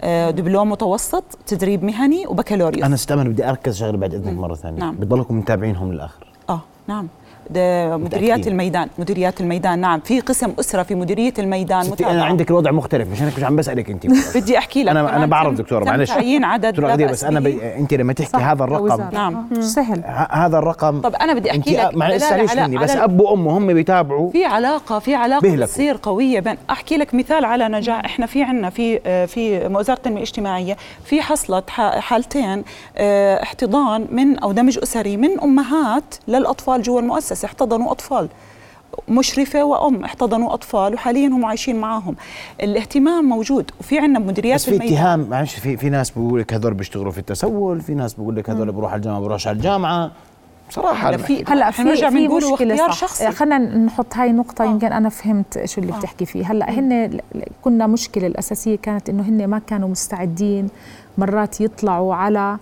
آه دبلوم متوسط تدريب مهني وبكالوريوس. أنا أستأمن بدي أركز شغلة بعد إذنك مرة ثانية. نعم. بتضلكم متابعينهم للآخر. آه نعم. مديريات. الميدان مديريات الميدان نعم في قسم أسرة في مديرية الميدان ستي متابعة. أنا عندك الوضع مختلف مش أنا مش عم بسألك أنت بدي أحكي لك أنا أنا بعرف دكتورة معلش تعيين عدد دكتورة لا غدير بأس بس أنا به. ب... أنت لما تحكي هذا الرقم. نعم مش سهل هذا الرقم طب أنا بدي أحكي لك معلش على- مني بس اب وام وهم بيتابعوا في علاقة في علاقة. بتصير قوية بين أحكي لك مثال على نجاح إحنا في عندنا في في وزارة التنمية الاجتماعية في حصلت حالتين آه، احتضان من أو دمج أسري من أمهات للأطفال جوا المؤسسة احتضنوا أطفال مشرفة وأم احتضنوا أطفال وحاليا هم عايشين معاهم. الاهتمام موجود. وفي عندنا مديريات بس في الميدان. اتهام معلش في في ناس بيقول لك هذول بيشتغلوا في التسول في ناس بيقول لك هذول بيروحوا على الجامعة بيروحوش على الجامعة. بصراحه هلا أنا في هلا في نرجع في بنقول اختيار شخصي. خلينا نحط هاي النقطه آه. يمكن أنا فهمت شو اللي آه. بتحكي فيه. هلا هن كنا مشكلة الأساسية كانت إنه هن ما كانوا مستعدين مرات يطلعوا على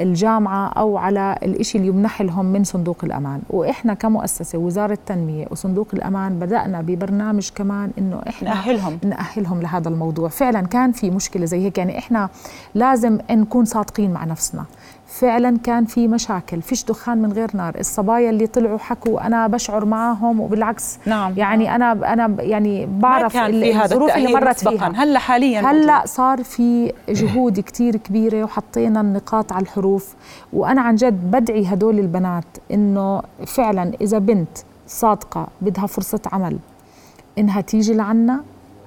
الجامعة أو على الإشي اللي يمنح لهم من صندوق الأمان. وإحنا كمؤسسة وزارة التنمية وصندوق الأمان بدأنا ببرنامج كمان إنه إحنا نأهلهم. نأهلهم لهذا الموضوع. فعلا كان في مشكلة زي هيك. يعني إحنا لازم نكون صادقين مع نفسنا. فعلا كان في مشاكل فيش دخان من غير نار الصبايا اللي طلعوا حكوا أنا بشعر معاهم وبالعكس نعم. يعني أنا أنا يعني بعرف الظروف اللي مرت. فيها هلأ حاليا هلأ. صار في جهود كتير كبيرة وحطينا النقاط على الحروف وأنا عن جد بدعي هدول البنات إنه فعلا إذا بنت صادقة بدها فرصة عمل إنها تيجي لعنا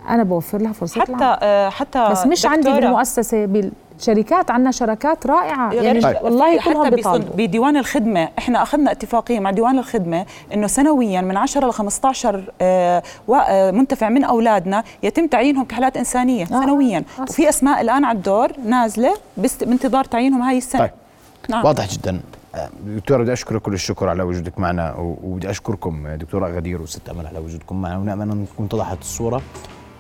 أنا بوفر لها فرصة حتى العمل آه، حتى بس مش عندي بالمؤسسة بال شركات عندنا شركات رائعة. يعني غير- والله حتى كلهم بيطالبوا بديوان الخدمة إحنا أخذنا اتفاقية مع ديوان الخدمة إنه سنويا من 10 ل 15 آه، آه، منتفع من أولادنا يتم تعيينهم كحالات إنسانية سنويا. آه. وفي أسماء الآن على الدور نازلة بانتظار تعيينهم هاي السنة. طيب. نعم. واضح جدا. آه، دكتورة بدي أشكرك كل الشكر على وجودك معنا وبدي أشكركم آه، دكتورة غدير وست أمل على وجودكم معنا ونأمل أن تكون اتضحت الصورة.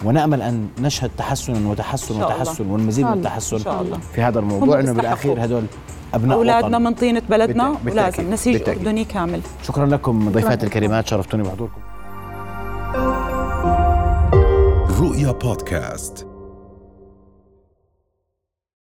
ونأمل أن نشهد تحسنا وتحسن. وتحسن والمزيد من. التحسن. في هذا الموضوع بالأخير بيستحقوا. هدول أبناء أولادنا وطن. من طينة بلدنا بالتأكيد. ولازم نسيج بالتأكيد. أردني كامل شكرا لكم ضيفاتي الكريمات شرفتوني بحضوركم رؤيا بودكاست